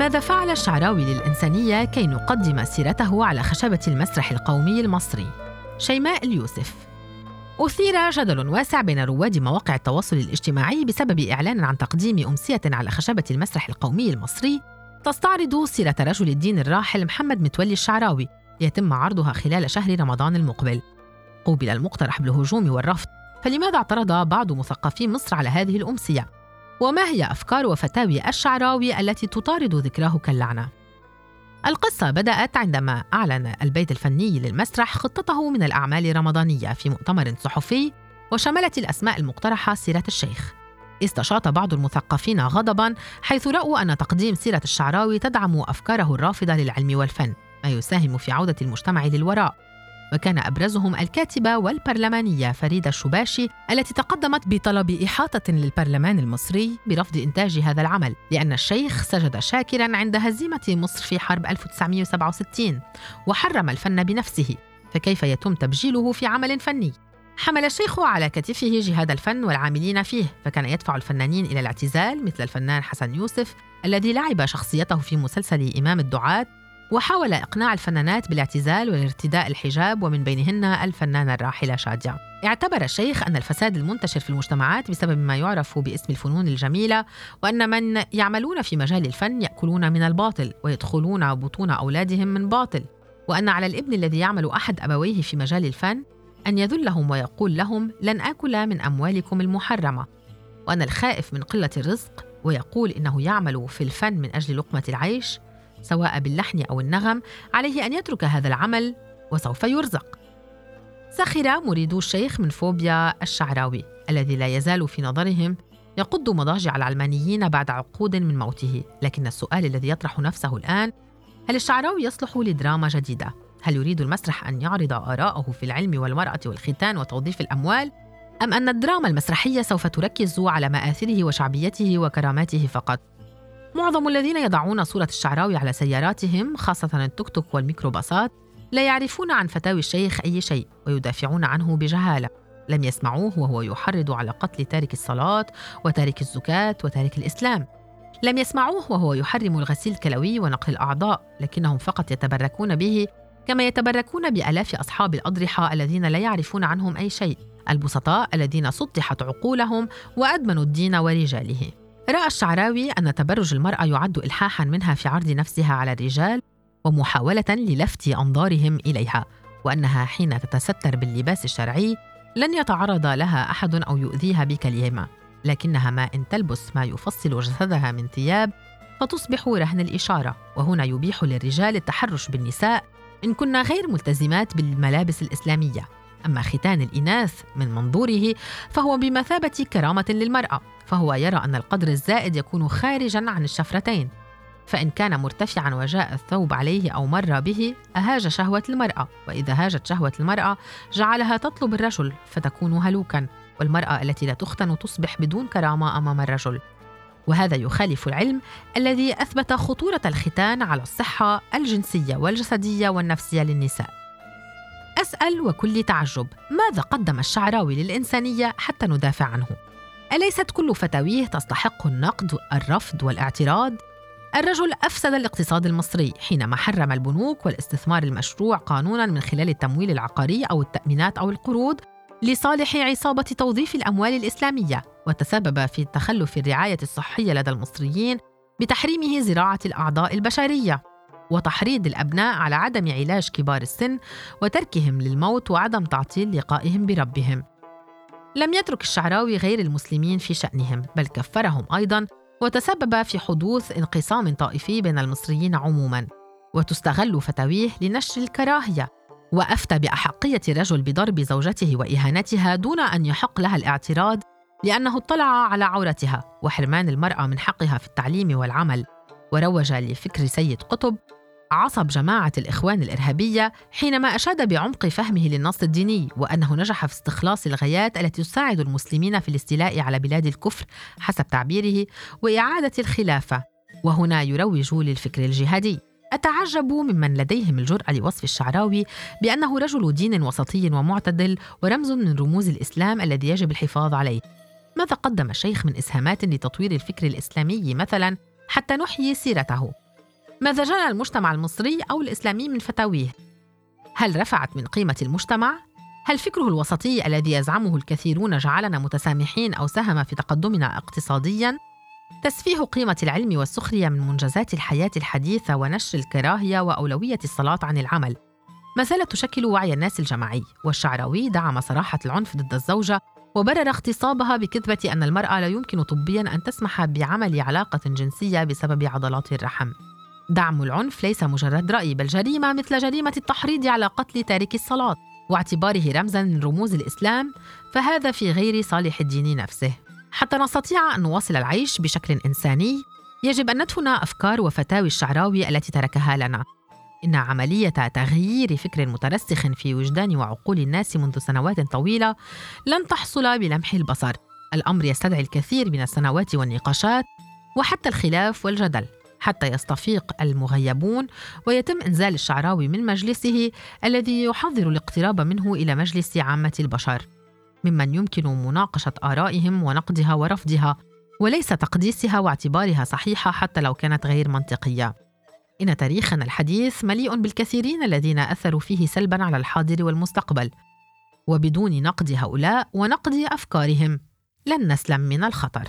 ماذا فعل الشعراوي للإنسانية كي نقدم سيرته على خشبة المسرح القومي المصري؟ شيماء اليوسف أثير جدل واسع بين رواد مواقع التواصل الاجتماعي بسبب إعلان عن تقديم أمسية على خشبة المسرح القومي المصري تستعرض سيرة رجل الدين الراحل محمد متولي الشعراوي يتم عرضها خلال شهر رمضان المقبل قوبل المقترح بالهجوم والرفض فلماذا اعترض بعض مثقفي مصر على هذه الأمسية؟ وما هي أفكار وفتاوي الشعراوي التي تطارد ذكراه كاللعنة؟ القصة بدأت عندما أعلن البيت الفني للمسرح خطته من الأعمال الرمضانية في مؤتمر صحفي وشملت الأسماء المقترحة سيرة الشيخ استشاط بعض المثقفين غضبا حيث رأوا أن تقديم سيرة الشعراوي تدعم أفكاره الرافضة للعلم والفن ما يساهم في عودة المجتمع للوراء وكان أبرزهم الكاتبة والبرلمانية فريدة الشباشي التي تقدمت بطلب إحاطة للبرلمان المصري برفض إنتاج هذا العمل لأن الشيخ سجد شاكرا عند هزيمة مصر في حرب 1967 وحرم الفن بنفسه فكيف يتم تبجيله في عمل فني؟ حمل الشيخ على كتفه جهاد الفن والعاملين فيه فكان يدفع الفنانين إلى الاعتزال مثل الفنان حسن يوسف الذي لعب شخصيته في مسلسل إمام الدعاة وحاول إقناع الفنانات بالاعتزال والارتداء الحجاب ومن بينهن الفنانة الراحلة شادية. اعتبر الشيخ أن الفساد المنتشر في المجتمعات بسبب ما يعرف باسم الفنون الجميلة وأن من يعملون في مجال الفن يأكلون من الباطل ويدخلون بطون أولادهم من باطل. وأن على الإبن الذي يعمل أحد أبويه في مجال الفن أن يذلهم ويقول لهم لن آكل من أموالكم المحرمة. وأن الخائف من قلة الرزق ويقول إنه يعمل في الفن من أجل لقمة العيش سواء باللحن أو النغم عليه أن يترك هذا العمل وسوف يرزق سخر مريدو الشيخ من فوبيا الشعراوي الذي لا يزال في نظرهم يقض مضاجع العلمانيين بعد عقود من موته لكن السؤال الذي يطرح نفسه الآن هل الشعراوي يصلح لدراما جديدة؟ هل يريد المسرح أن يعرض آراءه في العلم والمرأة والختان وتوظيف الأموال؟ أم أن الدراما المسرحية سوف تركز على مآثره وشعبيته وكراماته فقط؟ معظم الذين يضعون صورة الشعراوي على سياراتهم خاصة التوك توك والميكروباصات لا يعرفون عن فتاوي الشيخ أي شيء ويدافعون عنه بجهالة. لم يسمعوه وهو يحرض على قتل تارك الصلاة وتارك الزكاة وتارك الإسلام. لم يسمعوه وهو يحرم الغسيل الكلوي ونقل الأعضاء لكنهم فقط يتبركون به كما يتبركون بآلاف أصحاب الأضرحة الذين لا يعرفون عنهم أي شيء البسطاء الذين سطحت عقولهم وأدمنوا الدين ورجاله. رأى الشعراوي أن تبرج المرأة يعد إلحاحا منها في عرض نفسها على الرجال ومحاولة للفت أنظارهم إليها وأنها حين تتستر باللباس الشرعي لن يتعرض لها أحد أو يؤذيها بكلمة لكنها ما إن تلبس ما يفصل جسدها من ثياب فتصبح رهن الإشارة وهنا يبيح للرجال التحرش بالنساء إن كنا غير ملتزمات بالملابس الإسلامية. أما ختان الإناث من منظوره فهو بمثابة كرامة للمرأة فهو يرى أن القدر الزائد يكون خارجا عن الشفرتين. فإن كان مرتفعا وجاء الثوب عليه أو مر به أهاج شهوة المرأة وإذا هاجت شهوة المرأة جعلها تطلب الرجل فتكون هلوكا والمرأة التي لا تختن تصبح بدون كرامة أمام الرجل. وهذا يخالف العلم الذي أثبت خطورة الختان على الصحة الجنسية والجسدية والنفسية للنساء. أسأل وكل تعجب ماذا قدم الشعراوي للإنسانية حتى ندافع عنه؟ أليست كل فتاويه تستحق النقد الرفض والاعتراض؟ الرجل أفسد الاقتصاد المصري حينما حرم البنوك والاستثمار المشروع قانونا من خلال التمويل العقاري أو التأمينات أو القروض لصالح عصابة توظيف الأموال الإسلامية وتسبب في تخلف الرعاية الصحية لدى المصريين بتحريمه زراعة الأعضاء البشرية وتحريض الأبناء على عدم علاج كبار السن وتركهم للموت وعدم تعطيل لقائهم بربهم. لم يترك الشعراوي غير المسلمين في شأنهم بل كفرهم أيضا وتسبب في حدوث انقسام طائفي بين المصريين عموما. وتستغل فتاويه لنشر الكراهية وأفتى بأحقية الرجل بضرب زوجته وإهانتها دون أن يحق لها الاعتراض لأنه اطلع على عورتها وحرمان المرأة من حقها في التعليم والعمل. وروج لفكر سيد قطب عصب جماعة الإخوان الإرهابية حينما أشاد بعمق فهمه للنص الديني وأنه نجح في استخلاص الغايات التي تساعد المسلمين في الاستيلاء على بلاد الكفر حسب تعبيره وإعادة الخلافة وهنا يروج للفكر الجهادي. أتعجب ممن لديهم الجرأة لوصف الشعراوي بأنه رجل دين وسطي ومعتدل ورمز من رموز الإسلام الذي يجب الحفاظ عليه. ماذا قدم الشيخ من إسهامات لتطوير الفكر الإسلامي مثلا حتى نحيي سيرته؟ ماذا جنى المجتمع المصري أو الإسلامي من فتاويه؟ هل رفعت من قيمة المجتمع؟ هل فكره الوسطي الذي يزعمه الكثيرون جعلنا متسامحين أو ساهم في تقدمنا اقتصادياً؟ تسفيه قيمة العلم والسخرية من منجزات الحياة الحديثة ونشر الكراهية وأولوية الصلاة عن العمل ما زالت تشكل وعي الناس الجماعي والشعراوي دعم صراحة العنف ضد الزوجة وبرر اغتصابها بكذبة أن المرأة لا يمكن طبيا أن تسمح بعمل علاقة جنسية بسبب عضلات الرحم دعم العنف ليس مجرد رأي بل جريمة مثل جريمة التحريض على قتل تارك الصلاة واعتباره رمزا من رموز الإسلام فهذا في غير صالح الدين نفسه. حتى نستطيع أن نواصل العيش بشكل إنساني يجب أن ندفن أفكار وفتاوي الشعراوي التي تركها لنا. إن عملية تغيير فكر مترسخ في وجدان وعقول الناس منذ سنوات طويلة لن تحصل بلمح البصر. الأمر يستدعي الكثير من السنوات والنقاشات وحتى الخلاف والجدل. حتى يستفيق المغيبون ويتم إنزال الشعراوي من مجلسه الذي يحضر الاقتراب منه إلى مجلس عامة البشر ممن يمكن مناقشة آرائهم ونقدها ورفضها وليس تقديسها واعتبارها صحيحة حتى لو كانت غير منطقية. إن تاريخنا الحديث مليء بالكثيرين الذين أثروا فيه سلبا على الحاضر والمستقبل. وبدون نقد هؤلاء ونقد أفكارهم لن نسلم من الخطر.